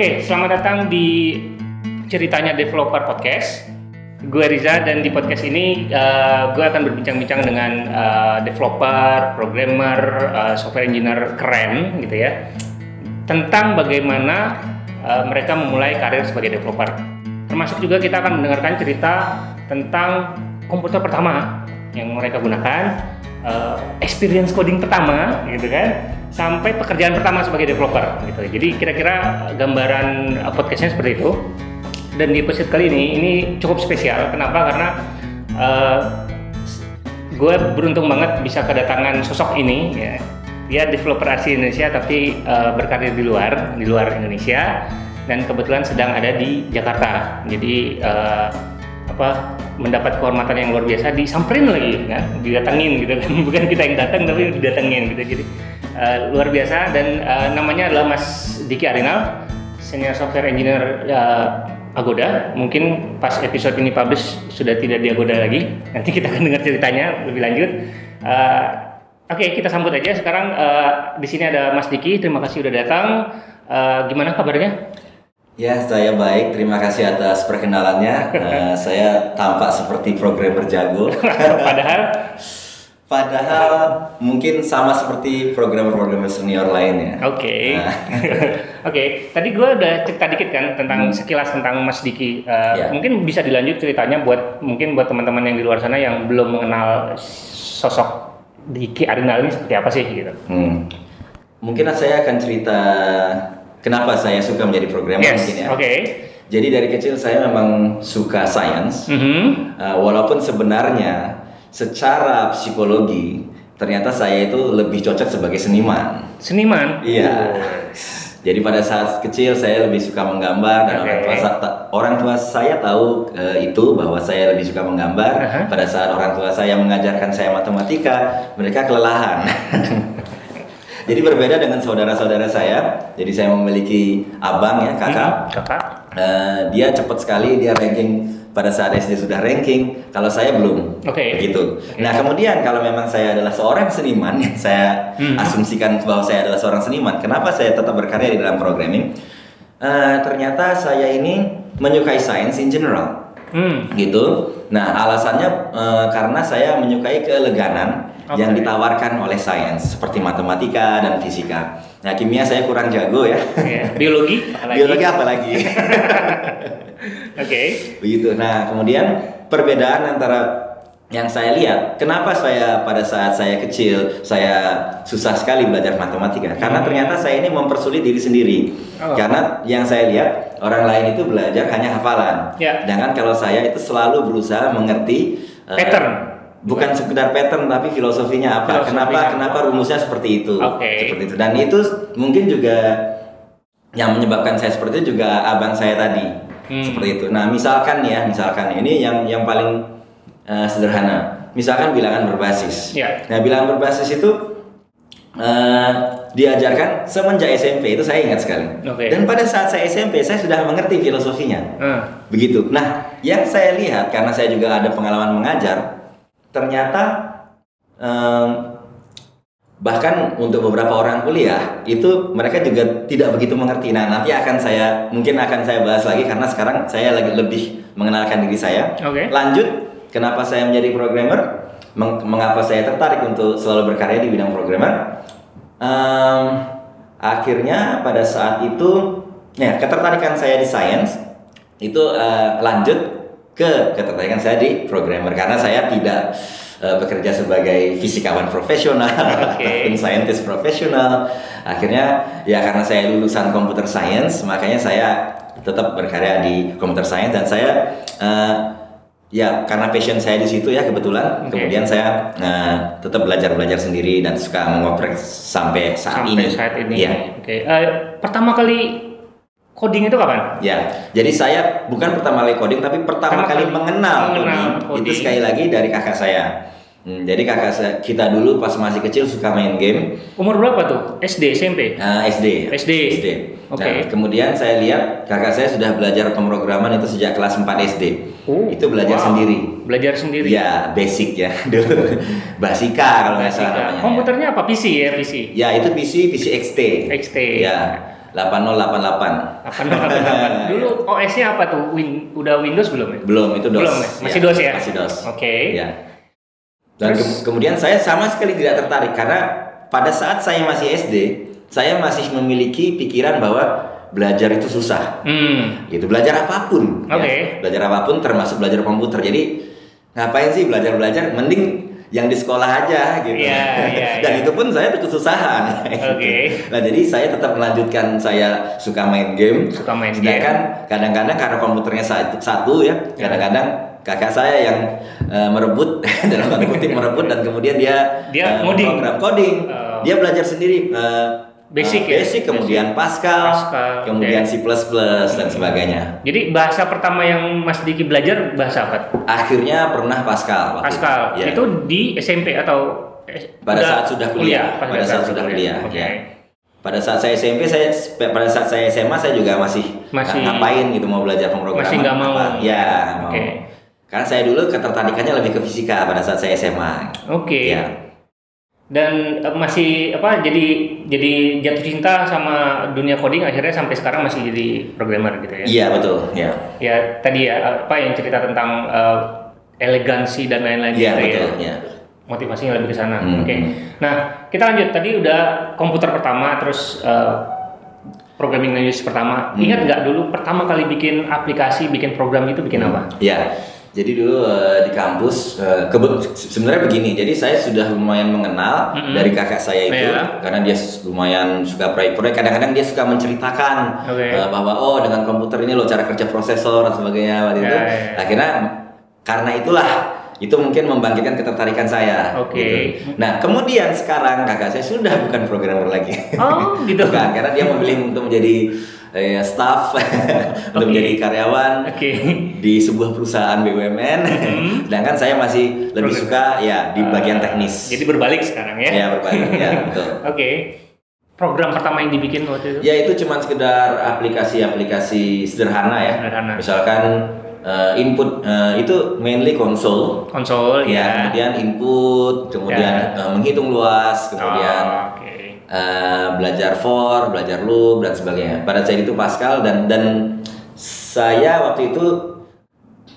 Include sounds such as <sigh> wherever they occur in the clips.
Oke, selamat datang di ceritanya developer podcast. Gue Riza dan di podcast ini uh, gue akan berbincang-bincang dengan uh, developer, programmer, uh, software engineer keren gitu ya tentang bagaimana uh, mereka memulai karir sebagai developer. Termasuk juga kita akan mendengarkan cerita tentang komputer pertama yang mereka gunakan, uh, experience coding pertama gitu kan, sampai pekerjaan pertama sebagai developer gitu. Jadi kira-kira gambaran podcastnya seperti itu. Dan di episode kali ini ini cukup spesial. Kenapa? Karena uh, gue beruntung banget bisa kedatangan sosok ini. Ya. Dia developer asli Indonesia tapi uh, berkarir di luar, di luar Indonesia dan kebetulan sedang ada di Jakarta. Jadi uh, apa mendapat kehormatan yang luar biasa disamperin lagi kan didatengin gitu kan <laughs> bukan kita yang datang tapi didatengin gitu jadi uh, luar biasa dan uh, namanya adalah Mas Diki Arinal senior software engineer uh, Agoda mungkin pas episode ini publish sudah tidak di Agoda lagi nanti kita akan dengar ceritanya lebih lanjut uh, Oke, okay, kita sambut aja. Sekarang uh, di sini ada Mas Diki. Terima kasih sudah datang. Uh, gimana kabarnya? Ya, saya baik. Terima kasih atas perkenalannya. Uh, saya tampak seperti programmer jago. <laughs> Padahal Padahal mungkin sama seperti programmer-programmer senior lainnya. Oke. Okay. Nah. <laughs> Oke, okay. tadi gue udah cerita dikit kan tentang hmm. sekilas tentang Mas Diki. Uh, yeah. Mungkin bisa dilanjut ceritanya buat mungkin buat teman-teman yang di luar sana yang belum mengenal sosok Diki Arinal ini seperti apa sih gitu. Hmm. Mungkin saya akan cerita kenapa saya suka menjadi programmer yes. mungkin ya. Oke. Okay. Jadi dari kecil saya memang suka science. Mm -hmm. uh, walaupun sebenarnya secara psikologi ternyata saya itu lebih cocok sebagai seniman. Seniman? Iya. Jadi pada saat kecil saya lebih suka menggambar dan okay. orang tua orang tua saya tahu uh, itu bahwa saya lebih suka menggambar. Uh -huh. Pada saat orang tua saya mengajarkan saya matematika, mereka kelelahan. <laughs> Jadi berbeda dengan saudara-saudara saya. Jadi saya memiliki abang ya kakak. Hmm, kakak. Uh, dia cepat sekali dia ranking pada saat SD sudah ranking, kalau saya belum. Oke. Okay. Begitu. Okay. Nah, kemudian kalau memang saya adalah seorang seniman <laughs> saya hmm. asumsikan bahwa saya adalah seorang seniman, kenapa saya tetap berkarya di dalam programming? Uh, ternyata saya ini menyukai science in general. Hmm. Gitu. Nah, alasannya uh, karena saya menyukai keeleganan okay. yang ditawarkan oleh sains seperti matematika dan fisika. Nah, kimia saya kurang jago ya. Yeah. Biologi? Apalagi? Biologi apalagi. <laughs> Oke. Okay. Begitu. Nah, kemudian perbedaan antara yang saya lihat, kenapa saya pada saat saya kecil saya susah sekali belajar matematika? Karena hmm. ternyata saya ini mempersulit diri sendiri. Oh. Karena yang saya lihat orang lain itu belajar hanya hafalan. Yeah. Sedangkan kalau saya itu selalu berusaha mengerti uh, pattern. Bukan sekedar pattern tapi filosofinya apa? Filosofinya kenapa apa? kenapa rumusnya seperti itu? Okay. Seperti itu. Dan itu mungkin juga yang menyebabkan saya seperti itu juga abang saya tadi hmm. seperti itu. Nah, misalkan ya, misalkan ini yang yang paling uh, sederhana. Misalkan bilangan berbasis. Yeah. Nah, bilangan berbasis itu uh, diajarkan semenjak SMP itu saya ingat sekali. Okay. Dan pada saat saya SMP saya sudah mengerti filosofinya. Uh. Begitu. Nah, yang saya lihat karena saya juga ada pengalaman mengajar, ternyata um, bahkan untuk beberapa orang kuliah itu mereka juga tidak begitu mengerti. Nah nanti akan saya mungkin akan saya bahas lagi karena sekarang saya lagi lebih mengenalkan diri saya. Okay. Lanjut, kenapa saya menjadi programmer? Meng mengapa saya tertarik untuk selalu berkarya di bidang programmer? Um, akhirnya pada saat itu, ya ketertarikan saya di science itu uh, lanjut ke ketertarikan saya di programmer karena saya tidak uh, bekerja sebagai fisikawan profesional okay. <laughs> ataupun scientist profesional. Akhirnya ya karena saya lulusan computer science, makanya saya tetap berkarya di computer science dan saya uh, ya karena passion saya di situ ya kebetulan okay. kemudian saya uh, tetap belajar belajar sendiri dan suka mengoprek sampai saat sampai ini. saat ini. Ya. Oke. Okay. Uh, pertama kali coding itu kapan? Ya, jadi saya bukan pertama kali coding, tapi pertama, kali, kali mengenal, mengenal coding, coding itu sekali lagi dari kakak saya. Hmm, jadi kakak saya, kita dulu pas masih kecil suka main game. Umur berapa tuh? SD, SMP? Uh, SD. SD. SD. Oke. Okay. Nah, kemudian saya lihat kakak saya sudah belajar pemrograman itu sejak kelas 4 SD. Oh, itu belajar wow. sendiri. Belajar sendiri. Ya, basic ya <laughs> dulu. Basika kalau nggak salah namanya. Komputernya apa? PC ya, PC. Ya, itu PC, PC XT. XT. Ya. 8088. 8088. <laughs> Dulu OS-nya apa tuh? Win, udah Windows belum ya? Belum, itu DOS. Belum ya? Masih DOS ya? Masih DOS. Oke. Ya. Dan Terus? ke- kemudian saya sama sekali tidak tertarik karena pada saat saya masih SD, saya masih memiliki pikiran bahwa belajar itu susah. Hmm. Gitu, belajar apa pun. ya. Oke. Belajar apa pun termasuk belajar komputer. Jadi ngapain sih belajar-belajar? Mending yang di sekolah aja gitu. Iya, iya, <laughs> Dan iya. itu pun saya tuh kesusahan. Oke. <laughs> Nah, jadi saya tetap melanjutkan saya suka main game. Suka main Sedangkan kadang-kadang karena komputernya satu, ya, kadang-kadang kakak saya yang eh, merebut <laughs> dalam tanda kutip merebut dan kemudian dia Dia eh, ngoding. program coding. Oh. Dia belajar sendiri eh, Basic eh, ya? basic kemudian Pascal, Pascal, kemudian oke. C++ dan sebagainya. Jadi bahasa pertama yang Mas Diki belajar bahasa apa? Akhirnya pernah Pascal. waktu Pascal. itu. Ya. Itu di SMP atau Pada saat sudah kuliah. Pas Pada saat sudah kuliah, Oke. ya. Pada saat saya SMP, saya pada saat saya SMA saya juga masih, Masih- ngapain gitu mau belajar pemrograman. Masih nggak mau. apa. Ya, mau. Oke. Karena saya dulu ketertarikannya lebih ke fisika pada saat saya SMA. Oke. Ya. Dan eh, masih apa? Jadi jadi jatuh cinta sama dunia coding akhirnya sampai sekarang masih jadi programmer gitu ya? Iya betul. Ya. Ya tadi ya apa yang cerita tentang eh, elegansi dan lain-lain Iya gitu betul. ya? Ya. Motivasinya lebih ke sana. Hmm. Oke. Nah kita lanjut. Tadi udah komputer pertama, terus eh, programming language pertama. Hmm. Ingat nggak dulu pertama kali bikin aplikasi, bikin program itu bikin apa? Ya, jadi dulu eh, di kampus eh, kebut se- sebenarnya begini. Jadi saya sudah lumayan mengenal Mm-mm. dari kakak saya itu Iya. karena dia lumayan suka proyek-proyek. Kadang-kadang dia suka menceritakan Oke. eh, bahwa oh dengan komputer ini loh cara kerja prosesor dan sebagainya waktu Ya, itu. ya, ya. Akhirnya karena itulah itu mungkin membangkitkan ketertarikan saya. Oke. gitu. Nah kemudian sekarang kakak saya sudah bukan programmer lagi. Oh gitu. <laughs> Bukan, karena dia memilih untuk menjadi eh, staff, <laughs> untuk menjadi karyawan Oke. di sebuah perusahaan BUMN. Sedangkan saya masih lebih Program. suka ya di bagian Eh, teknis. Jadi berbalik sekarang ya? ya berbalik ya <laughs> betul. Oke. Program pertama yang dibikin waktu itu? Ya itu cuma sekedar aplikasi-aplikasi sederhana ya. Sederhana. Misalkan eh, input eh, itu mainly konsol. Konsol Ya, ya. kemudian input, kemudian Ya. eh, menghitung luas, kemudian Oh, Eh, belajar for, belajar loop dan sebagainya. Pada saat itu Pascal dan dan saya waktu itu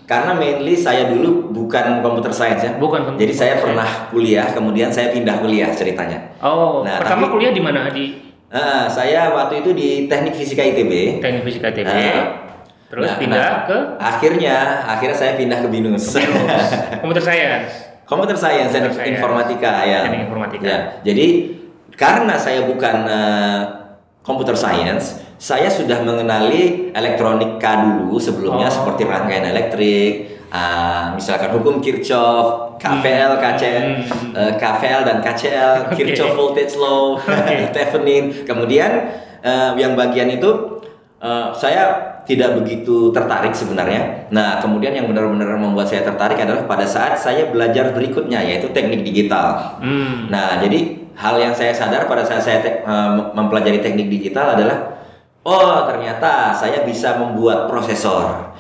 karena mainly saya dulu bukan computer science ya. Bukan computer Jadi saya science. pernah kuliah, kemudian saya pindah kuliah ceritanya. Oh, Nah, pertama tapi- kuliah di mana? Di Eh, saya waktu itu di Teknik Fisika ITB. Teknik Fisika TB. Ah. Terus Nah, pindah nah, ke Akhirnya, akhirnya saya pindah ke Binus. Binus. <laughs> Computer Science. Computer Science dan. Informatika ya. Teknik Informatika. Ya, Jadi karena saya bukan Computer Science, saya sudah mengenali elektronika dulu sebelumnya Oh. seperti rangkaian elektrik, ah, misalkan hukum Kirchhoff, KVL, KCL, Hmm. eh, KVL dan KCL, <laughs> Oke. Kirchhoff voltage law, <laughs> Oke. <laughs> Thevenin. Kemudian eh, yang bagian itu eh, saya tidak begitu tertarik sebenarnya. Nah, kemudian yang benar-benar membuat saya tertarik adalah pada saat saya belajar berikutnya yaitu teknik digital. Hmm. Nah, jadi hal yang saya sadar pada saat saya te- eh, mempelajari teknik digital adalah oh, ternyata saya bisa membuat prosesor.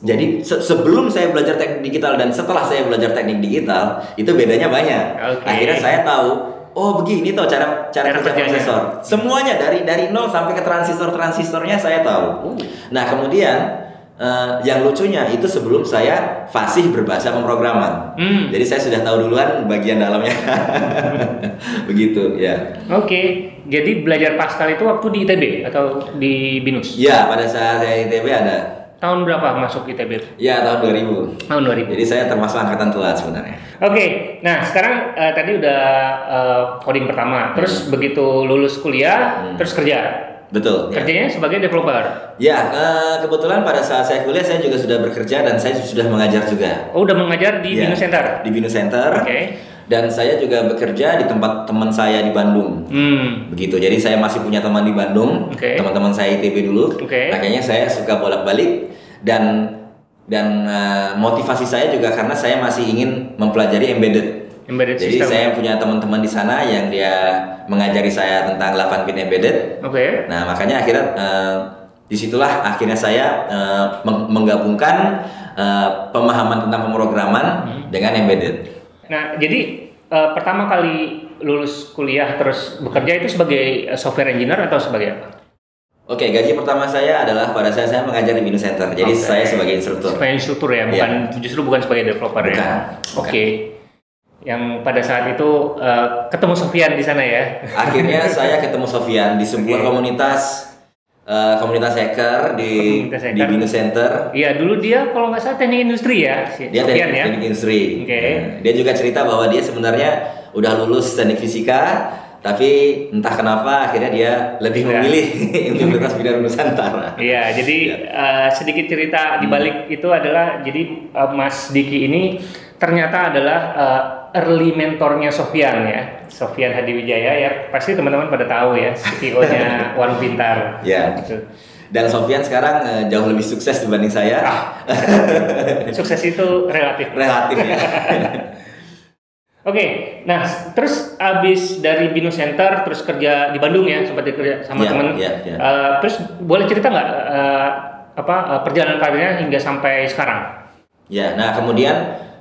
Jadi se- sebelum saya belajar teknik digital dan setelah saya belajar teknik digital, itu bedanya banyak. Oke. Akhirnya saya tahu Oh begini tuh cara cara, Cara kerja prosesor. Semuanya dari dari nol sampai ke transistor transistornya saya tahu. Nah kemudian eh, yang lucunya itu sebelum saya fasih berbahasa pemrograman. Hmm. Jadi saya sudah tahu duluan bagian dalamnya. <laughs> Begitu ya. Oke. Jadi belajar Pascal itu waktu di ITB atau di Binus? Ya pada saat saya ITB ada. Tahun berapa masuk ITB? Ya tahun 2000. Tahun 2000. Jadi saya termasuk angkatan tua sebenarnya. Oke, nah sekarang eh, tadi udah eh, coding pertama, terus begitu lulus kuliah, Hmm. terus kerja. Betul. Ya. Kerjanya sebagai developer. Ya, eh, kebetulan pada saat saya kuliah saya juga sudah bekerja dan saya sudah mengajar juga. Oh, udah mengajar di Ya, Binus Center. Di Binus Center. Oke. Dan saya juga bekerja di tempat teman saya di Bandung. Hmm. Begitu. Jadi saya masih punya teman di Bandung. Oke. Teman-teman saya ITB dulu. Oke. Makanya saya suka bolak-balik dan dan eh, motivasi saya juga karena saya masih ingin mempelajari embedded. Embedded Jadi system. saya punya teman-teman di sana yang dia mengajari saya tentang 8 pin embedded. Oke. Nah, makanya akhirnya eh, di situlah akhirnya saya meng- menggabungkan eh, pemahaman tentang pemrograman Hmm. dengan embedded. Nah, jadi eh, pertama kali lulus kuliah terus bekerja itu sebagai software engineer atau sebagai apa? Oke, gaji pertama saya adalah pada saat saya mengajar di Binus Center. Jadi Oke. saya sebagai instruktur. Sebagai instruktur ya, bukan justru bukan sebagai developer Bukan, ya. bukan. Oke. Yang pada saat itu eh, ketemu Sofian di sana ya. Akhirnya <laughs> saya ketemu Sofian di sebuah Oke. komunitas eh, komunitas hacker di Komunitas di hacker. Binus Center. Iya, dulu dia kalau nggak salah teknik industri ya, si Dia Sofian teknik, ya. teknik industri. Oke. Nah, Dia juga cerita bahwa dia sebenarnya udah lulus teknik fisika, tapi entah kenapa akhirnya dia lebih Ya. memilih <laughs> <laughs> Universitas Bidang Nusantara. Iya, jadi eh, sedikit cerita di balik itu adalah jadi eh, Mas Diki ini ternyata adalah eh, early mentornya Sofian ya, Sofian Hadiwijaya ya. Pasti teman-teman pada tahu ya, CEO-nya <laughs> Warung Pintar. Ya. Gitu. Dan Sofian sekarang eh, jauh lebih sukses dibanding saya. Ah. <laughs> Sukses itu relatif. Relatif ya. <laughs> Oke, nah terus abis dari Binus Center terus kerja di Bandung ya, sempat kerja sama Iya, temen. iya, iya. Eh, terus boleh cerita nggak eh, apa eh, perjalanan karirnya hingga sampai sekarang? Ya, nah kemudian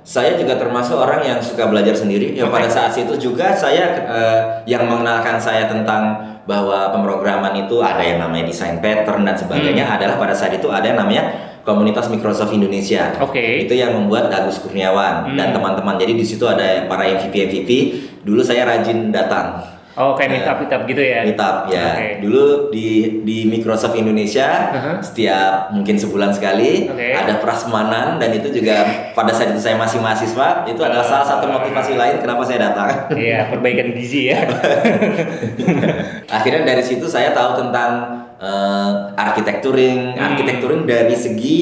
saya juga termasuk orang yang suka belajar sendiri. Yang Oke. pada saat itu juga saya eh, yang mengenalkan saya tentang bahwa pemrograman itu ada yang namanya desain pattern dan sebagainya Hmm. adalah pada saat itu ada yang namanya komunitas Microsoft Indonesia. Oke. Itu yang membuat Agus Kurniawan Hmm. dan teman-teman. Jadi di situ ada para MVP MVP. Dulu saya rajin datang. Oh kayak meetup meetup gitu ya? Meetup ya. Oke. Dulu di di Microsoft Indonesia Uh-huh. setiap mungkin sebulan sekali Oke. ada prasmanan dan itu juga pada saat itu saya masih mahasiswa itu adalah salah satu motivasi lain kenapa saya datang. Iya, <laughs> perbaikan gizi ya. <laughs> Akhirnya dari situ saya tahu tentang eh, arsitekturing, Hmm. arsitekturing dari segi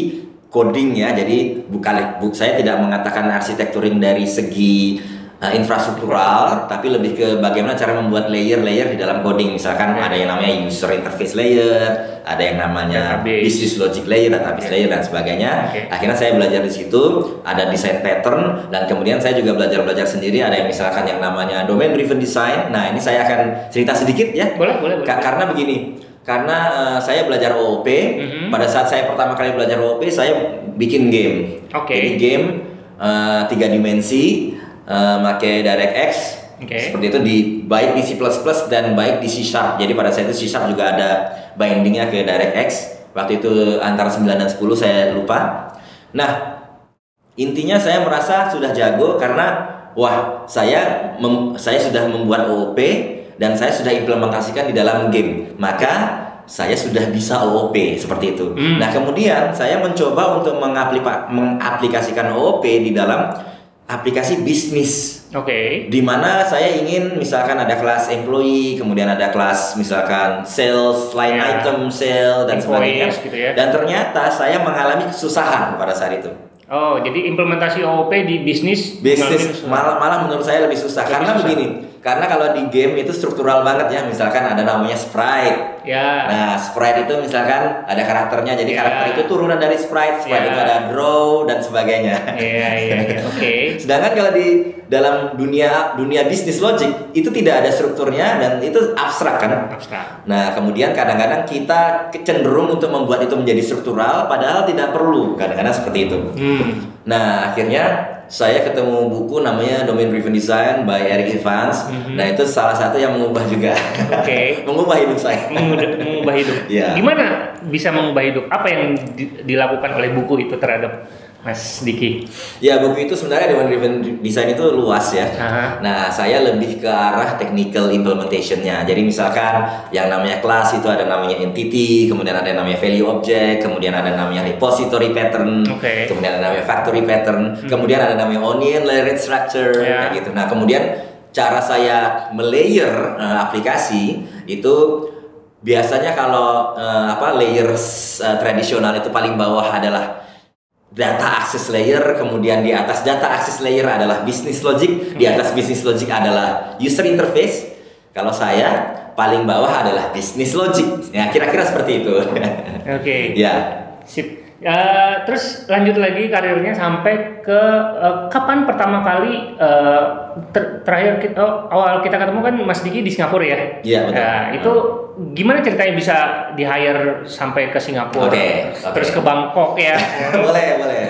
coding ya. Jadi bukan bu, saya tidak mengatakan arsitekturing dari segi eh, infrastruktural, tapi lebih ke bagaimana cara membuat layer-layer di dalam coding. Misalkan Oke. ada yang namanya user interface layer, ada yang namanya Database. business logic layer, database Oke. layer dan sebagainya. Oke. Akhirnya saya belajar di situ, ada desain pattern dan kemudian saya juga belajar-belajar sendiri. Ada yang misalkan yang namanya domain driven design. Nah ini saya akan cerita sedikit ya. boleh, boleh, boleh. Ka- karena begini, karena eh, saya belajar OOP. Mhm. Pada saat saya pertama kali belajar OOP, saya bikin game. Oke. Jadi game eh, tiga dimensi, eh, pakai DirectX. Oke. Seperti itu di baik di C++ dan baik di C Sharp. Jadi pada saat itu C Sharp juga ada bindingnya ke DirectX. Waktu itu antara 9 dan 10 saya lupa. Nah, intinya saya merasa sudah jago karena wah saya mem- saya sudah membuat OOP dan saya sudah implementasikan di dalam game maka saya sudah bisa OOP seperti itu. Hmm. Nah kemudian saya mencoba untuk mengaplika- mengaplikasikan OOP di dalam aplikasi bisnis Oke. di mana saya ingin misalkan ada kelas employee, kemudian ada kelas misalkan sales, line Ya. item sale dan sebagainya. Invoice gitu ya. Dan ternyata saya mengalami kesusahan pada saat itu. Oh, jadi implementasi OOP di bisnis Bisnis malah malah menurut saya lebih susah Lebih karena susah. begini. Karena kalau di game itu struktural banget ya, misalkan ada namanya sprite. Ya. Nah, sprite itu misalkan ada karakternya, jadi Ya. karakter itu turunan dari sprite. Sprite Ya. itu ada draw dan sebagainya. Iya, iya, iya. <laughs> Oke. Sedangkan kalau di dalam dunia dunia bisnis logic itu tidak ada strukturnya dan itu abstrak kan. Abstrak. Nah, kemudian kadang-kadang kita cenderung untuk membuat itu menjadi struktural padahal tidak perlu. Kadang-kadang seperti itu. Hmm. Nah, akhirnya saya ketemu buku namanya Domain Driven Design by Eric Evans. Mhm. Nah, itu salah satu yang mengubah juga. Oke. <laughs> mengubah hidup saya. Mengubah, mengubah hidup. Iya. Gimana bisa mengubah hidup? Apa yang di- dilakukan oleh buku itu terhadap Mas Diki? Ya, buku itu sebenarnya Domain Driven Design itu luas ya. Aha. Nah, saya lebih ke arah technical implementationnya. Jadi misalkan yang namanya class itu ada namanya entity, kemudian ada yang namanya value object, kemudian ada namanya repository pattern, Oke. kemudian ada namanya factory pattern, kemudian ada namanya onion layered structure, kayak gitu. Nah, kemudian cara saya melayer eh, aplikasi itu biasanya kalau eh, apa layers eh, tradisional itu paling bawah adalah data access layer, kemudian di atas data access layer adalah business logic, di atas business logic adalah user interface. Kalau saya paling bawah adalah business logic. Ya, kira-kira seperti itu. <laughs> Oke. ya. Sip. Eh, terus lanjut lagi karirnya sampai ke eh, kapan pertama kali eh, ter- terakhir kita, oh, awal kita ketemu kan Mas Diki di Singapura ya? Iya, betul. Nah, itu gimana ceritanya bisa di hire sampai ke Singapura? Oke, terus, oke. terus ke Bangkok ya? <laughs> boleh, boleh.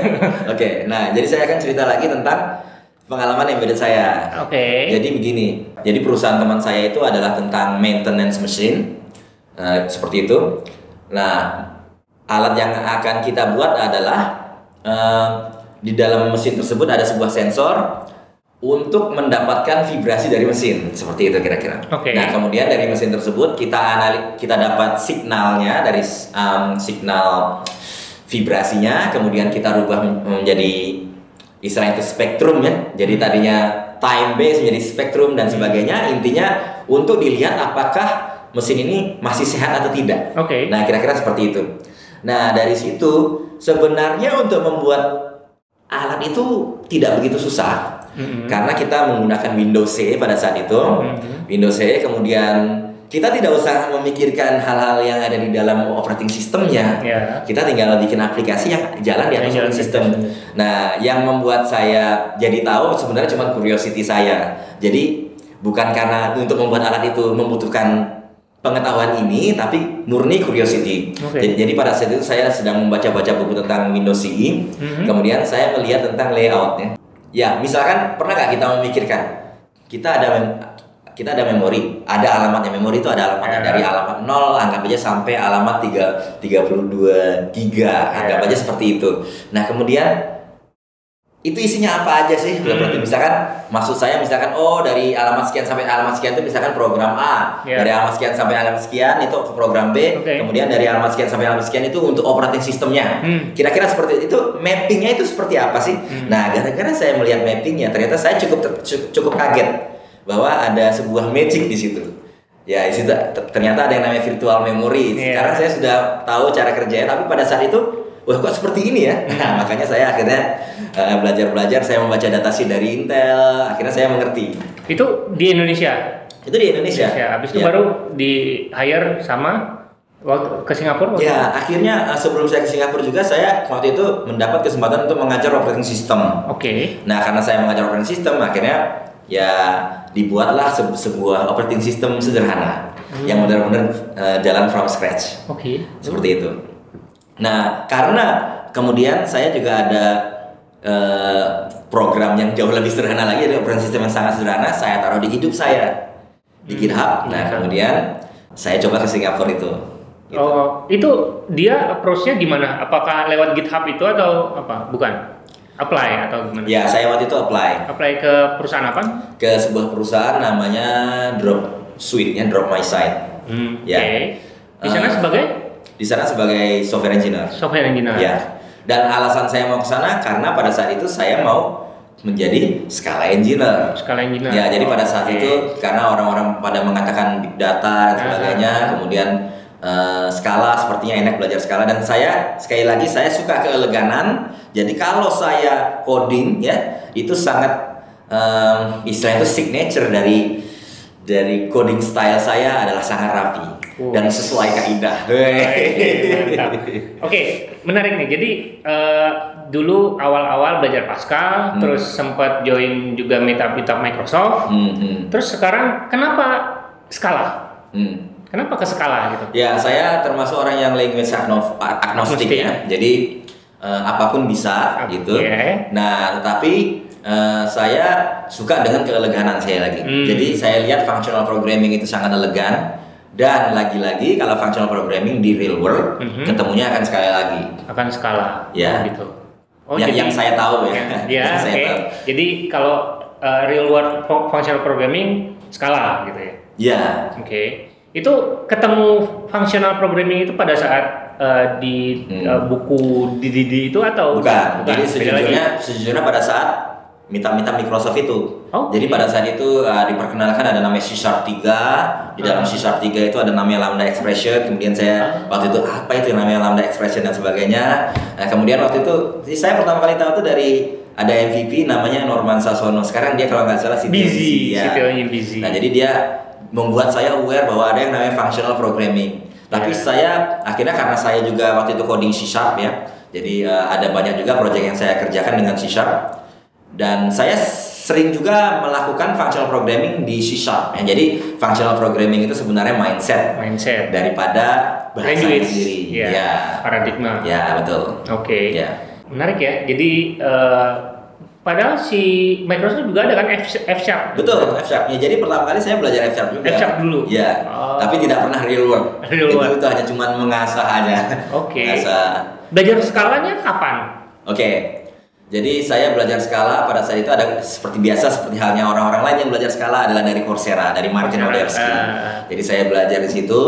Oke, nah jadi saya akan cerita lagi tentang pengalaman yang beda saya. Oke. Jadi begini, jadi perusahaan teman saya itu adalah tentang maintenance machine, Eh, seperti itu. Nah, alat yang akan kita buat adalah uh, di dalam mesin tersebut ada sebuah sensor untuk mendapatkan vibrasi dari mesin seperti itu kira-kira. Oke. Nah kemudian dari mesin tersebut kita anali kita dapat signalnya dari um, signal vibrasinya, kemudian kita rubah menjadi istilah itu spektrum ya. Jadi tadinya time base menjadi spektrum dan sebagainya. Intinya untuk dilihat apakah mesin ini masih sehat atau tidak. Oke. Nah kira-kira seperti itu. Nah dari situ sebenarnya untuk membuat alat itu tidak begitu susah hmm Karena kita menggunakan Windows C pada saat itu, mm-hmm. Windows C, kemudian kita tidak usah memikirkan hal-hal yang ada di dalam operating sistemnya. Yeah. Kita tinggal bikin aplikasi yang jalan di atas operating system. Nah, yang membuat saya jadi tahu sebenarnya cuma curiosity saya. Jadi bukan karena untuk membuat alat itu membutuhkan pengetahuan ini, tapi murni curiosity. Okay. Jadi, jadi pada saat itu saya sedang membaca-baca buku tentang Windows CE, mm-hmm. kemudian saya melihat tentang layoutnya. Ya, misalkan pernah nggak kita memikirkan kita ada mem kita ada memori, ada alamatnya memori itu ada alamatnya yeah. dari alamat 0 anggap aja sampai alamat 3 32 giga, anggap yeah. aja seperti itu. Nah, kemudian itu isinya apa aja sih? Hmm. Berarti misalkan maksud saya misalkan oh dari alamat sekian sampai alamat sekian itu misalkan program A, yeah. dari alamat sekian sampai alamat sekian itu program B, okay. kemudian dari alamat sekian sampai alamat sekian itu untuk operating sistemnya. Hmm. Kira-kira seperti itu mappingnya itu seperti apa sih? Hmm. Nah, gara-gara saya melihat mappingnya ternyata saya cukup cukup kaget bahwa ada sebuah magic di situ. Ya, di situ ternyata ada yang namanya virtual memory. Yeah. Sekarang saya sudah tahu cara kerjanya, tapi pada saat itu wah kok seperti ini ya <laughs> nah, makanya saya akhirnya uh, belajar-belajar saya membaca data sheet dari Intel akhirnya saya mengerti itu di Indonesia itu di Indonesia, Indonesia. habis itu ya. baru di hire sama waktu ke Singapura waktu ya akhirnya uh, sebelum saya ke Singapura juga saya waktu itu mendapat kesempatan untuk mengajar operating system oke okay. nah karena saya mengajar operating system akhirnya ya dibuatlah se sebuah operating system sederhana hmm. yang benar-benar uh, jalan from scratch oke okay. seperti itu Nah, karena kemudian saya juga ada uh, program yang jauh lebih sederhana lagi, ada operasi sistem yang sangat sederhana, saya taruh di hidup saya di hmm. GitHub. Nah, kemudian saya coba ke Singapura itu. Gitu. Oh, itu dia approach-nya gimana? Apakah lewat GitHub itu atau apa? Bukan. Apply atau gimana? Ya, saya waktu itu apply. Apply ke perusahaan apa? Ke sebuah perusahaan namanya Drop Suite, ya Drop My Site. Hmm, ya. Okay. Di sana uh, sebagai di sana sebagai software engineer. Software engineer. Ya. Dan alasan saya mau ke sana karena pada saat itu saya mau menjadi skala engineer. Skala engineer. Ya, jadi pada saat okay. itu karena orang-orang pada mengatakan big data dan sebagainya, uh kemudian uh, skala sepertinya enak belajar skala dan saya sekali lagi saya suka keeleganan. Jadi kalau saya coding ya itu sangat um, istilah itu signature dari dari coding style saya adalah sangat rapi dan sesuai kaidah. <laughs> Oke, okay, menarik nih. Jadi uh, dulu awal-awal belajar Pascal, hmm. terus sempat join juga meetup meetup Microsoft. Hmm, hmm. Terus sekarang kenapa Scala? Hmm. Kenapa ke Scala gitu? Ya, saya termasuk orang yang language agnostik ya. Jadi uh, apa pun bisa okay. gitu. Nah, tetapi uh, saya suka dengan keeleganan saya lagi. Hmm. Jadi saya lihat functional programming itu sangat elegan dan lagi-lagi kalau functional programming di real world mm-hmm. ketemunya akan sekali lagi. Akan skala. Ya. Oh, gitu. Oh, yang, jadi, yang saya tahu ya. <laughs> Ya, oke. Okay. Jadi kalau uh, real world functional programming skala gitu ya. Ya. Oke. Okay. Itu ketemu functional programming itu pada saat uh, di hmm. uh, buku di, di, di itu atau bukan? bukan? Jadi sejujurnya sejujurnya pada saat minta-minta Microsoft itu. Oh. Jadi pada saat itu uh, diperkenalkan ada namanya C Sharp 3, di dalam uh. C Sharp 3 itu ada namanya Lambda Expression, kemudian saya uh. waktu itu apa itu yang namanya Lambda Expression dan sebagainya. Nah, kemudian waktu itu saya pertama kali tahu itu dari ada MVP namanya Norman Sasono. Sekarang dia kalau nggak salah CTO busy, ya. busy. Nah, jadi dia membuat saya aware bahwa ada yang namanya functional programming. Tapi yeah. saya akhirnya karena saya juga waktu itu coding C Sharp ya. Jadi uh, ada banyak juga proyek yang saya kerjakan dengan C Sharp dan saya sering juga melakukan functional programming di C Sharp. Ya, jadi functional programming itu sebenarnya mindset, mindset daripada bahasa sendiri. Ya, ya, paradigma. Ya betul. Oke. Okay. Ya. Menarik ya. Jadi uh, Padahal si Microsoft juga ada kan F, F Sharp. Betul, F Sharp. Ya, jadi pertama kali saya belajar F Sharp juga. F Sharp dulu? Ya, Oh. tapi tidak pernah real world. Real itu, world. itu hanya cuma mengasah aja. Oke. Mengasah. Belajar skalanya kapan? Oke. Jadi saya belajar skala pada saat itu ada seperti biasa seperti halnya orang-orang lain yang belajar skala adalah dari Coursera, dari Martin Odersky. ah. Jadi saya belajar di situ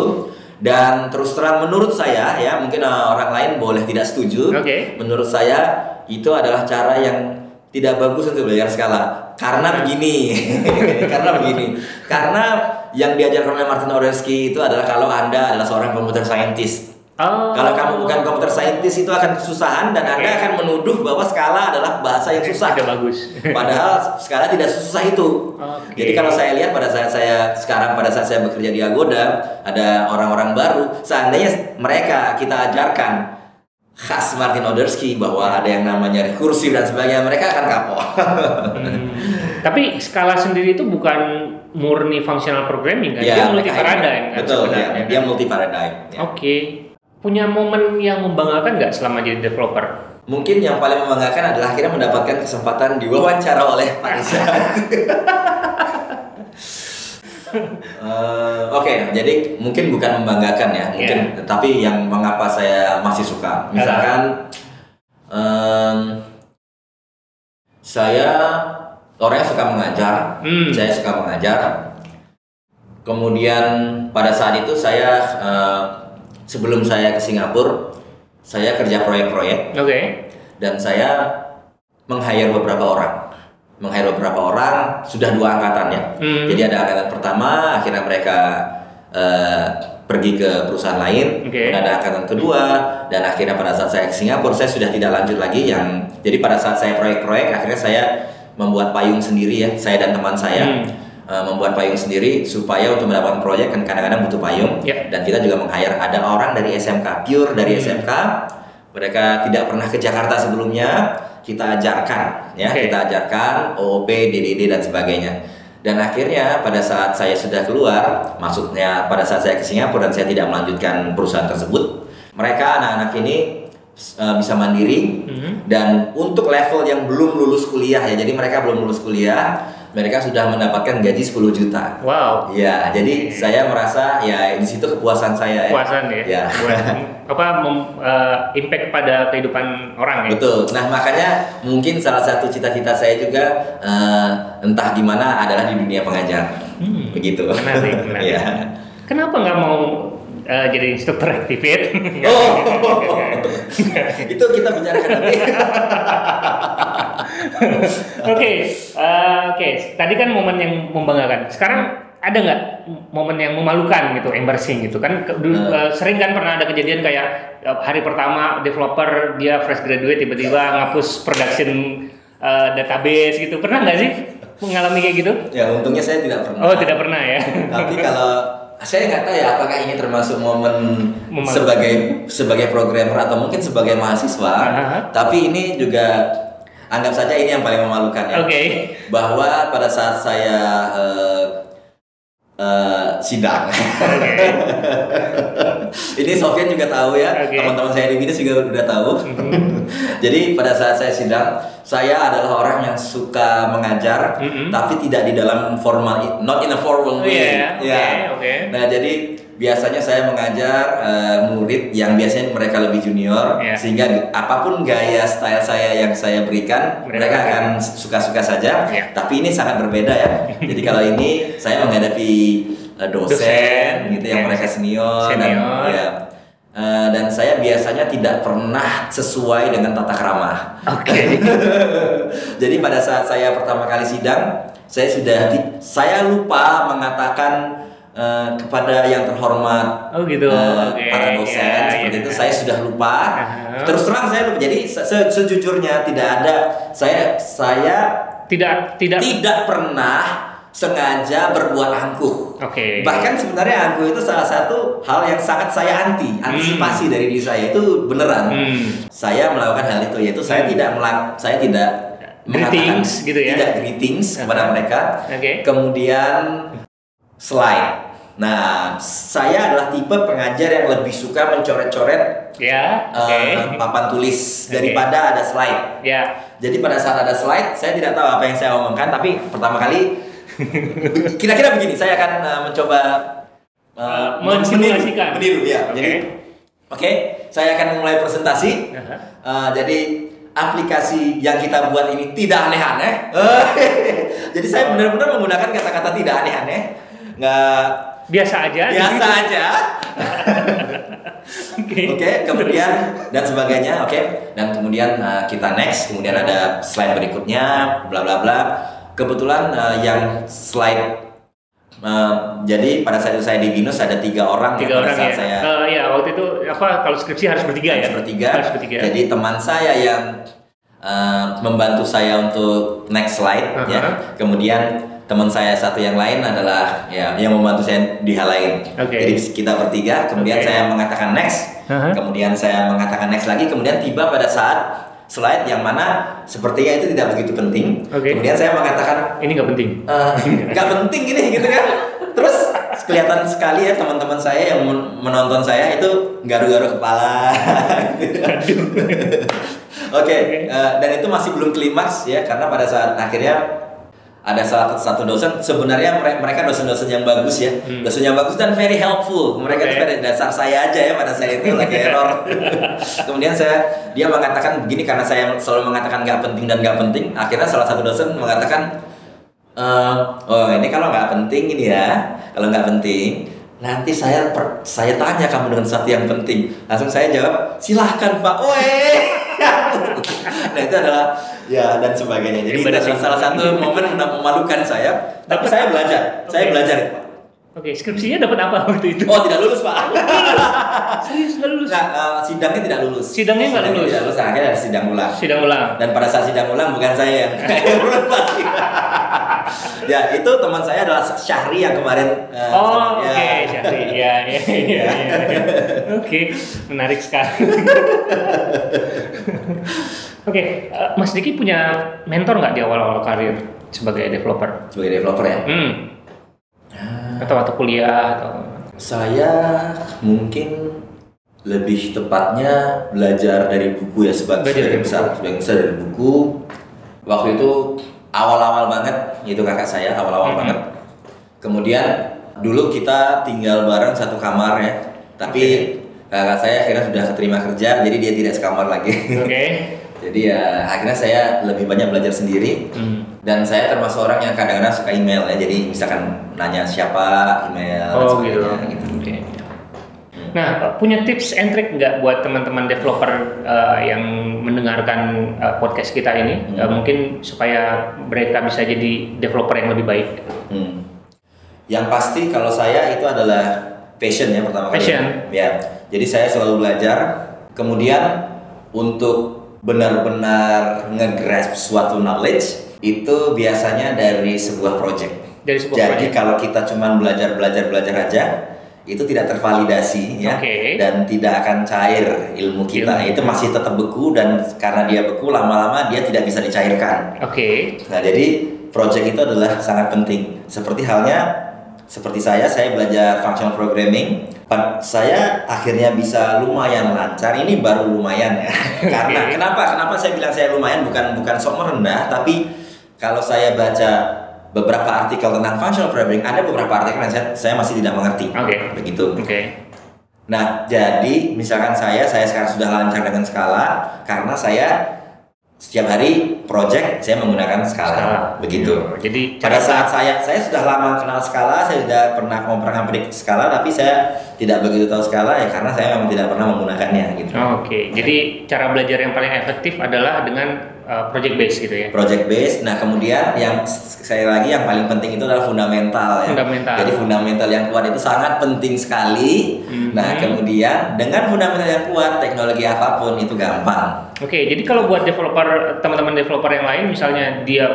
dan terus terang menurut saya ya mungkin uh, orang lain boleh tidak setuju. Oke. Menurut saya itu adalah cara yang tidak bagus untuk belajar skala karena begini <laughs> karena begini karena yang diajarkan oleh Martin Odersky itu adalah kalau anda adalah seorang computer scientist Oh. kalau kamu bukan komputer scientist itu akan kesusahan dan Anda Oke. akan menuduh bahwa skala adalah bahasa yang susah. Tidak bagus. <laughs> Padahal skala tidak susah itu. Oke. Jadi kalau saya lihat pada saat saya sekarang pada saat saya bekerja di Agoda ada orang-orang baru, seandainya mereka kita ajarkan khas Martin Odersky bahwa ada yang namanya rekursif dan sebagainya, mereka akan kapok. Hmm. Tapi skala sendiri itu bukan murni functional programming kan? Ya, dia multi paradigm kan Betul, sebenarnya. ya. kan? dia multi paradigm. ya. Oke. Punya momen yang membanggakan nggak selama jadi developer? Mungkin yang paling membanggakan adalah akhirnya mendapatkan kesempatan diwawancara oleh Pak Rizal. <laughs> Eh, Oke, jadi mungkin bukan membanggakan ya, mungkin tapi yang mengapa saya masih suka. Misalkan em, saya orangnya suka mengajar, Hmm. saya suka mengajar. Kemudian pada saat itu saya eh, sebelum saya ke Singapura, saya kerja proyek-proyek Oke. dan saya meng-hire beberapa orang. Meng-hire beberapa orang sudah dua angkatan ya. Hmm. Jadi ada angkatan pertama, akhirnya mereka eh, pergi ke perusahaan lain. Oke. Dan ada angkatan kedua dan akhirnya pada saat saya ke Singapura saya sudah tidak lanjut lagi yang jadi pada saat saya proyek-proyek akhirnya saya membuat payung sendiri ya, saya dan teman saya. Hmm. Eh, membuat payung sendiri supaya untuk mendapatkan proyek kan kadang-kadang butuh payung Ya. dan kita juga meng-hire ada orang dari SMK pure dari Hmm. SMK mereka tidak pernah ke Jakarta sebelumnya kita ajarkan ya Oke. kita ajarkan OOP DDD dan sebagainya dan akhirnya pada saat saya sudah keluar maksudnya pada saat saya ke Singapura dan saya tidak melanjutkan perusahaan tersebut mereka anak-anak ini eh, bisa mandiri Hmm. dan untuk level yang belum lulus kuliah ya jadi mereka belum lulus kuliah mereka sudah mendapatkan gaji 10 juta Wow. Ya, jadi saya merasa ya di situ kepuasan saya ya. Puasan ya. Ya. Buat apa mem- eh, impact pada kehidupan orang ya. Betul. Nah makanya mungkin salah satu cita-cita saya juga eh, entah gimana adalah di dunia pengajar. Hmm. Begitu. Menarik, menarik. <laughs> ya. Kenapa nggak mau eh, jadi instruktur Activate? Oh, itu kita bicarakan nanti. Oke, eh, oke. Tadi kan momen yang membanggakan. Sekarang ada nggak momen yang memalukan gitu, embarrassing gitu kan? Dulu, Hmm. eh, sering kan pernah ada kejadian kayak hari pertama developer dia fresh graduate tiba-tiba ngapus production eh, database gitu. Pernah nggak sih mengalami kayak gitu? ya untungnya saya tidak pernah. Oh, tidak pernah ya. Tapi kalau saya nggak tahu ya apakah ini termasuk momen Memalukan. sebagai sebagai programmer atau mungkin sebagai mahasiswa. Aha. Tapi ini juga anggap saja ini yang paling memalukan ya. Oke. bahwa pada saat saya eh, eh, sidang, <laughs> ini Sofian juga tahu ya, Oke. teman-teman saya di BINUS juga udah tahu. <laughs> Jadi pada saat saya sidang, saya adalah orang yang suka mengajar, Mhm. tapi tidak di dalam formal, not in a formal Oh, way. iya, oke, Ya. oke. Nah jadi biasanya saya mengajar eh, murid yang biasanya mereka lebih junior, Iya. sehingga apa pun gaya style saya yang saya berikan, Mereka mereka akan- suka-suka saja. Iya. Tapi ini sangat berbeda ya. <laughs> Jadi kalau ini saya menghadapi eh, dosen, Dosen, gitu yang ya. mereka senior, Senior. dan ya. Eh, dan saya biasanya tidak pernah sesuai dengan tata krama. Oke. <laughs> Jadi pada saat saya pertama kali sidang, saya sudah di- saya lupa mengatakan eh, kepada yang terhormat Oh, gitu. eh, Oke, para dosen iya, seperti iya. itu saya sudah lupa. Aha. Terus terang saya lupa. Jadi se- sejujurnya tidak ada saya saya Tidak tidak. tidak pernah sengaja berbuat angkuh. Oke. Bahkan sebenarnya angkuh itu salah satu hal yang sangat saya anti, antisipasi dari diri saya itu beneran. Hmm. Saya melakukan hal itu yaitu saya tidak melak saya tidak mengatakan Greetings, gitu ya? Tidak greetings kepada mereka. Oke. Kemudian slide. Nah, saya adalah tipe pengajar yang lebih suka mencoret-coret Ya, eh, papan tulis Oke. daripada ada slide. Ya, Jadi pada saat ada slide, saya tidak tahu apa yang saya omongkan, tapi pertama kali <laughs> kira-kira begini, saya akan eh, mencoba Eh, mensimulasikan. meniru, meniru, ya. Oke. Jadi, oke, saya akan mulai presentasi. Eh, jadi aplikasi yang kita buat ini tidak aneh-aneh. <laughs> jadi saya benar-benar menggunakan kata-kata tidak aneh-aneh, nggak biasa aja. biasa aja. <laughs> Oke. Oke, kemudian dan sebagainya, oke. Dan kemudian uh, kita next, kemudian ada slide berikutnya, bla bla bla. Kebetulan uh, yang slide uh, jadi pada saat itu saya di binus ada tiga orang ya, Tiga pada orang saat ya. saya Eh, ya, waktu itu apa kalau skripsi harus bertiga ya? harus bertiga. Harus bertiga. Jadi teman saya yang uh, membantu saya untuk next slide ya. Aha. Kemudian teman saya satu yang lain adalah ya yang membantu saya di hal lain. Oke. Jadi kita bertiga, kemudian Oke. saya mengatakan next, Aha. kemudian saya mengatakan next lagi, kemudian tiba pada saat slide yang mana sepertinya itu tidak begitu penting. Oke. Kemudian saya mengatakan Ini nggak penting. "Eh, <laughs> nggak penting ini gitu kan. Terus kelihatan sekali ya teman-teman saya yang men- menonton saya itu garu-garu kepala. <laughs> Oke, eh, dan itu masih belum klimaks ya karena pada saat akhirnya ada salah satu dosen sebenarnya mere- mereka dosen-dosen yang bagus ya. Hmm. dosen yang bagus dan very helpful. Mereka itu Oke. pada dasar saya aja ya pada saya itu lagi error. <laughs> Kemudian saya dia mengatakan begini karena saya selalu mengatakan nggak penting dan nggak penting. Akhirnya salah satu dosen mengatakan "Eh, oh ini kalau nggak penting ini ya. Kalau nggak penting nanti saya per- saya tanya kamu dengan sesuatu yang penting. Langsung saya jawab silahkan pak. Oe <laughs> nah itu adalah ya dan sebagainya jadi itu salah satu momen yang memalukan saya tapi saya belajar saya Oke. belajar itu pak Oke, skripsinya dapat apa waktu itu? oh tidak lulus pak Serius nggak lulus? Nggak, eh, sidangnya tidak lulus Sidangnya nggak lulus? tidak lulus Nah, akhirnya ada sidang ulang Sidang ulang. dan pada saat sidang ulang bukan saya yang <laughs> <laughs> lulus ya itu teman saya adalah Syahri yang kemarin eh, Oh, ya. oke, Syahri. Ya, ya, ya, ya. Oke, menarik sekali. <laughs> Oke, eh, Mas Diki punya mentor nggak di awal-awal karir sebagai developer? sebagai developer ya Hmm. Atau waktu kuliah atau saya mungkin lebih tepatnya belajar dari buku ya sebab Belajar sebagian dari besar sebagian besar dari buku waktu itu awal-awal banget itu kakak saya awal-awal Mhm. banget kemudian dulu kita tinggal bareng satu kamar ya tapi kakak saya akhirnya sudah keterima kerja jadi dia tidak sekamar lagi Oke. <laughs> jadi ya akhirnya saya lebih banyak belajar sendiri Hmm. dan saya termasuk orang yang kadang-kadang suka email ya jadi misalkan nanya siapa email dan Oh gitu. sebagainya, gitu. Oke. Nah, punya tips and trick nggak buat teman-teman developer uh, yang mendengarkan uh, podcast kita ini, Hmm. Uh, mungkin supaya mereka bisa jadi developer yang lebih baik? Hmm. Yang pasti kalau saya itu adalah passion ya pertama kali. Passion. Ya. Jadi saya selalu belajar. Kemudian untuk benar-benar nge-grasp suatu knowledge itu biasanya dari sebuah project. Dari sebuah Jadi project. kalau kita cuma belajar belajar belajar aja itu tidak tervalidasi ya Oke. dan tidak akan cair ilmu kita. Ilmu. Itu masih tetap beku dan karena dia beku lama-lama dia tidak bisa dicairkan. Oke. Nah, jadi project itu adalah sangat penting. Seperti halnya seperti saya, saya belajar functional programming. Saya akhirnya bisa lumayan lancar. Ini baru lumayan ya. <laughs> Karena kenapa? Kenapa saya bilang saya lumayan bukan bukan sok merendah, tapi kalau saya baca beberapa artikel tentang functional programming, ada beberapa artikel yang saya, saya masih tidak mengerti. Oke. Begitu. Oke. Nah, jadi misalkan saya, saya sekarang sudah lancar dengan skala karena saya setiap hari project saya menggunakan skala, Skala. begitu. Jadi Pada saat saya, saya sudah lama kenal skala, saya sudah pernah ngomprak-ngamprik skala, tapi saya tidak begitu tahu skala ya karena saya memang tidak pernah menggunakannya gitu. Oke. Jadi cara belajar yang paling efektif adalah dengan uh, project base gitu ya. Project base. Nah kemudian yang saya lagi yang paling penting itu adalah fundamental ya. Fundamental. Jadi fundamental yang kuat itu sangat penting sekali. Mhm. Nah kemudian dengan fundamental yang kuat teknologi apa pun itu gampang. Oke, jadi kalau buat developer teman-teman developer yang lain, misalnya dia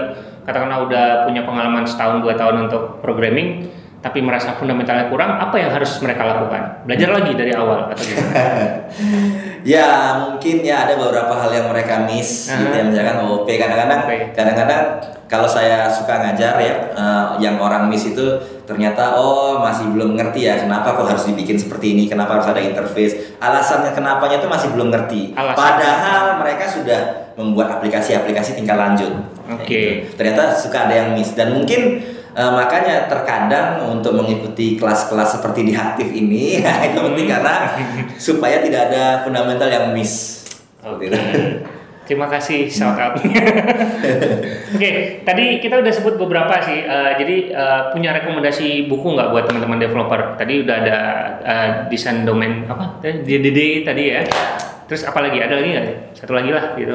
katakanlah udah punya pengalaman setahun dua tahun untuk programming, tapi merasa fundamentalnya kurang, apa yang harus mereka lakukan? Belajar lagi dari awal atau gimana? <laughs> Ya mungkin ya ada beberapa hal yang mereka miss gitu ya misalkan OOP kadang-kadang Oke. kadang-kadang kalau saya suka ngajar ya eh, yang orang miss itu ternyata oh masih belum ngerti ya kenapa kok harus dibikin seperti ini, kenapa harus ada interface. Alasannya kenapanya itu masih belum ngerti. Alasan. Padahal mereka sudah membuat aplikasi-aplikasi tingkat lanjut. Oke. Gitu. Ternyata suka ada yang miss dan mungkin eh, makanya terkadang untuk mengikuti kelas-kelas seperti di aktif ini <laughs> itu penting karena supaya tidak ada fundamental yang miss. Oke. Terima kasih shout out. <laughs> Oke, tadi kita udah sebut beberapa sih. Eh, jadi eh, punya rekomendasi buku nggak buat teman-teman developer? Tadi udah ada eh, desain domain apa? DDD tadi ya. Terus apa lagi? Ada lagi nggak? Satu lagi lah gitu.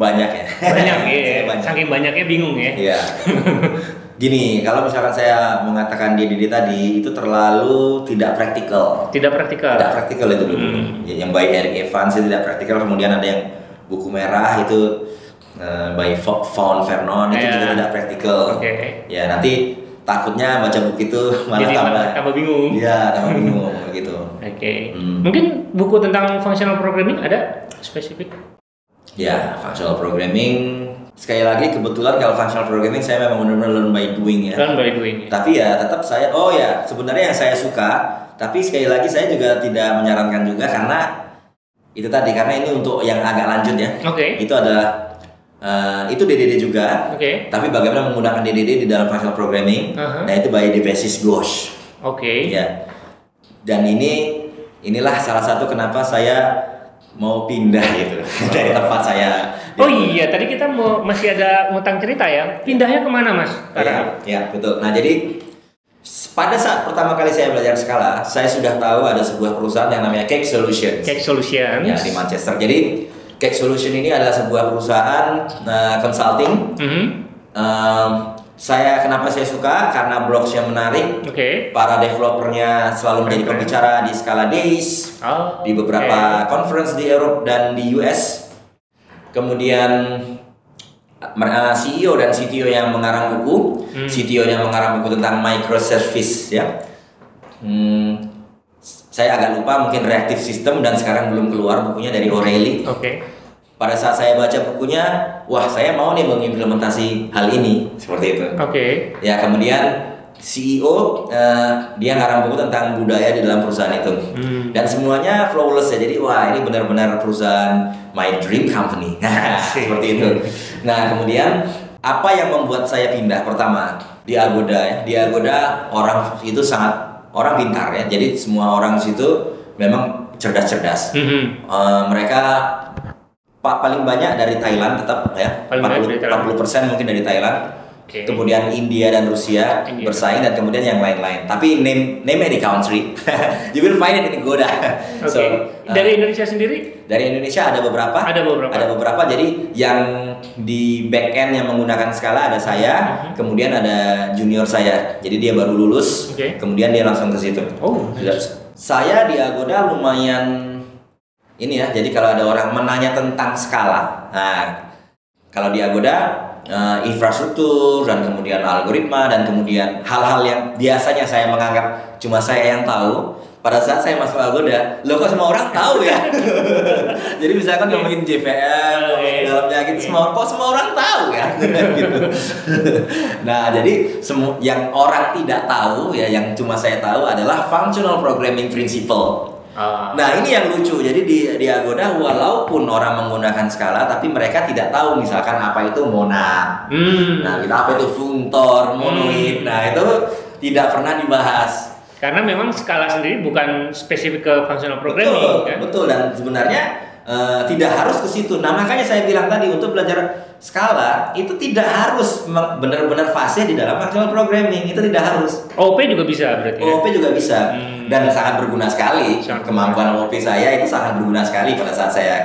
Banyak ya. Banyak <laughs> ya. Banyak. Saking banyaknya bingung ya. Iya. <laughs> Gini, kalau misalkan saya mengatakan DDD tadi itu terlalu tidak praktikal. Tidak praktikal. Tidak praktikal itu dulu. Hmm. Ya, Yang by Eric Evans itu tidak praktikal. Kemudian ada yang buku merah itu eh, by Fa- Fawn Vernon itu Iya. juga tidak praktikal. Oke. Ya nanti takutnya baca buku itu <laughs> malah Jadi tambah. tambah bingung. Iya, tambah bingung <laughs> gitu. Oke. Hmm. Mungkin buku tentang functional programming ada spesifik? Ya, functional programming. Sekali lagi kebetulan kalau functional programming saya memang benar-benar learn by doing ya. Learn by doing. ya? Tapi ya tetap saya oh ya sebenarnya yang saya suka tapi sekali lagi saya juga tidak menyarankan juga karena itu tadi karena ini untuk yang agak lanjut ya. Oke. Itu adalah eh, itu DDD juga. Oke. Tapi bagaimana menggunakan DDD di dalam functional programming? Aha. Nah, itu by Devesis Ghosh. Oke. Ya. Dan ini inilah salah satu kenapa saya mau pindah gitu <laughs> dari tempat saya. Oh iya, tadi kita mau masih ada ngutang cerita ya. Pindahnya ke mana mas? Iya, ya, betul. Nah, jadi pada saat pertama kali saya belajar skala, saya sudah tahu ada sebuah perusahaan yang namanya Cake Solutions. Cake Solutions. Ya, di Manchester. Jadi Cake Solution ini adalah sebuah perusahaan eh, consulting. Mhm. Em, saya kenapa saya suka? Karena blogsnya menarik. Oke. Para developernya selalu menjadi pembicara di Scala Days, Oh, di beberapa conference di Eropa dan di US. Kemudian CEO dan CTO yang mengarang buku, Hmm. CTO yang mengarang buku tentang microservice ya. Hmm, saya agak lupa mungkin reactive system dan sekarang belum keluar bukunya dari O'Reilly. Oke. Pada saat saya baca bukunya, wah saya mau nih mengimplementasi hal ini seperti itu. Oke. Ya kemudian CEO eh, dia ngarang buku tentang budaya di dalam perusahaan itu Hmm. dan semuanya flawless ya jadi wah ini benar-benar perusahaan my dream company <laughs> seperti itu. Nah kemudian apa yang membuat saya pindah pertama di Agoda ya di Agoda orang itu sangat orang pintar ya jadi semua orang situ memang cerdas-cerdas. Mhm. Eh, mereka pa- paling banyak dari Thailand tetap ya Paling banyak dari Thailand. 40 mungkin dari Thailand Oke. kemudian India dan Rusia India. bersaing dan kemudian yang lain-lain tapi name name any country <laughs> you will find it in Goda Oke. so uh, Dari Indonesia sendiri? dari Indonesia ada beberapa Ada beberapa. ada beberapa jadi yang di back end yang menggunakan skala ada saya Mhm. kemudian ada junior saya jadi dia baru lulus Oke. kemudian dia langsung ke situ Oh. Sudah. Saya di Agoda lumayan ini ya. Jadi kalau ada orang menanya tentang skala, nah kalau di Agoda eh, infrastruktur dan kemudian algoritma dan kemudian hal-hal yang biasanya saya menganggap cuma saya yang tahu. Pada saat saya masuk Agoda, lo kok semua orang tahu ya? <laughs> Jadi misalkan ngomongin JVM, ngomongin dalamnya gitu, semua kok semua orang tahu ya? <laughs> gitu. <laughs> nah, jadi semua yang orang tidak tahu ya, yang cuma saya tahu adalah functional programming principle. Ah. Nah ini yang lucu. Jadi di di Agoda walaupun orang menggunakan skala, tapi mereka tidak tahu misalkan apa itu mona. Hmm. Nah, kita apa itu fungtor, monoid. Nah itu tidak pernah dibahas. Karena memang skala sendiri bukan spesifik ke functional programming betul, kan? betul dan sebenarnya eh, tidak harus ke situ. Nah makanya saya bilang tadi untuk belajar skala itu tidak harus benar-benar fase di dalam functional programming itu tidak harus. OP juga bisa berarti ya? OOP juga bisa Hmm. Dan sangat berguna sekali. Sangat Kemampuan OOP saya itu sangat berguna sekali pada saat saya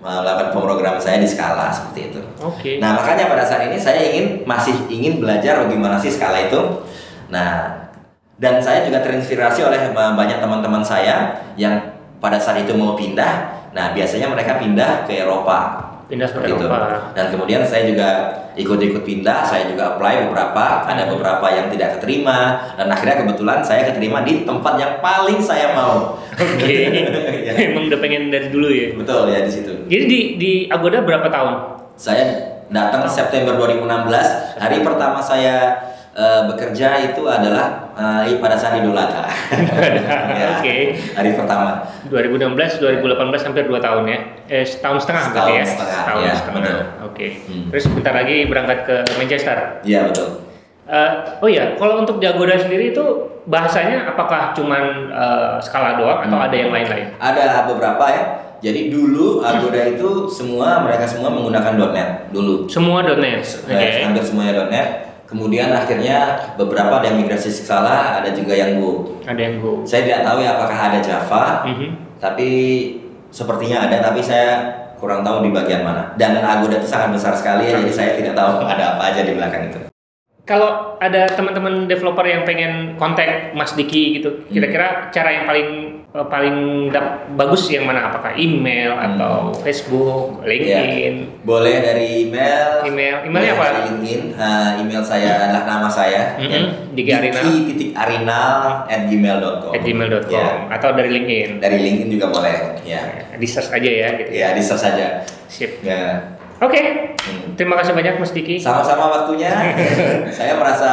melakukan pemrograman saya di skala seperti itu. Oke. Nah makanya pada saat ini saya ingin masih ingin belajar bagaimana sih skala itu. Nah dan saya juga terinspirasi oleh banyak teman-teman saya yang pada saat itu mau pindah. Nah biasanya mereka pindah ke Eropa. Pindah ke Seperti itu. Dan kemudian saya juga ikut-ikut pindah. Saya juga apply beberapa. Ada beberapa yang tidak keterima. Dan akhirnya kebetulan saya keterima di tempat yang paling saya mau. Oke. <laughs> Ya. Emang udah pengen dari dulu ya? Betul ya di situ. Jadi di di Agoda berapa tahun? Saya datang September 2016. Hari pertama saya eh, bekerja itu adalah eh, pada saat Idul Adha. Ya, Oke. Hari pertama. 2016, 2018 hampir 2 tahun ya. Eh setahun setengah Setahun berarti ya. setengah, Setahun ya, setengah. Oke. Hmm. Terus bentar lagi berangkat ke Manchester. Iya betul. Eh, oh iya, kalau untuk Jagoda sendiri itu bahasanya apakah cuman eh, skala doang atau Hmm. ada yang lain-lain? Ada beberapa ya. Jadi dulu Agoda itu semua mereka semua menggunakan .NET dulu. Semua .NET. Oke. Eh, Hampir semuanya .NET. Kemudian akhirnya beberapa ada yang migrasi skala, ada juga yang Go. Ada yang Go. Saya tidak tahu ya apakah ada Java, Mhm. tapi sepertinya ada, tapi saya kurang tahu di bagian mana. Dan Agoda itu sangat besar sekali ya, jadi saya tidak tahu ada apa aja di belakang itu. Kalau ada teman-teman developer yang pengen kontak Mas Diki gitu, Hmm. kira-kira cara yang paling eh, paling dap- bagus yang mana? Apakah email Hmm. atau Facebook, LinkedIn? Boleh dari email. Email. Emailnya apa? Dari LinkedIn. Nah, email saya adalah nama saya. Mhm, ya. Diki Arinal. Titik arinal at gmail.com. At gmail.com Ya. atau dari LinkedIn. Dari LinkedIn juga boleh. Ya. Di search aja ya gitu. Ya, di search saja. Sip. Ya. Oke. Hmm. Terima kasih banyak Mas Diki. Sama-sama waktunya. <laughs> saya merasa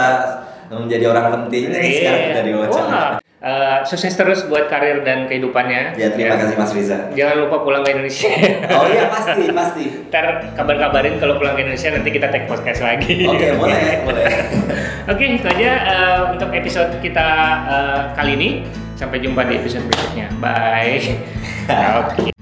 menjadi orang penting Iya. sekarang dari wawancara. Wah. Eh, sukses terus buat karir dan kehidupannya. Ya, terima kasih Mas Riza. Jangan lupa pulang ke Indonesia. Oh iya pasti, pasti. <laughs> Ntar kabar-kabarin kalau pulang ke Indonesia nanti kita take podcast lagi. Oke, <laughs> boleh, boleh. Oke, itu aja eh, untuk episode kita eh, kali ini. Sampai jumpa di episode berikutnya. Bye. <laughs> Oke. Eh,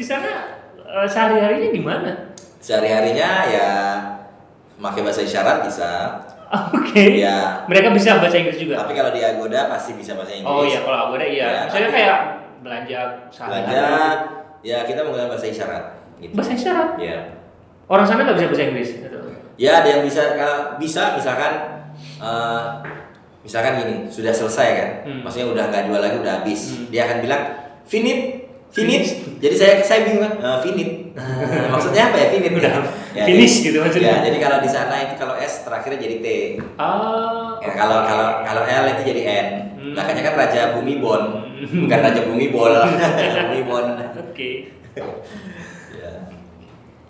di sana eh, sehari-harinya gimana? Sehari-harinya ya pakai bahasa isyarat bisa. <laughs> Oke. Ya. Mereka bisa bahasa Inggris juga. Tapi kalau di Agoda pasti bisa bahasa Inggris. Oh iya, kalau Agoda iya. Ya, Misalnya kayak belanja sehari-hari. Belanja ya kita menggunakan bahasa isyarat gitu. Bahasa isyarat. Ya. Orang sana nggak bisa bahasa Inggris. Gitu. Ya ada yang bisa kalau bisa misalkan eh, misalkan gini sudah selesai kan, Hmm. maksudnya udah nggak jual lagi udah habis, Hmm. dia akan bilang finit, finit. Jadi saya saya bingung kan, "Eh, finit. <laughs> maksudnya apa ya finit? Udah Ya, finish jadi- gitu maksudnya. Ya, jadi kalau di sana itu kalau S terakhirnya jadi T. Ah. Ya, kalau kalau kalau L itu jadi N. Hmm. Makanya kan Raja Bumi Bon, <laughs> bukan Raja Bumi Bol. <laughs> Bumi Bon. Oke. Ya.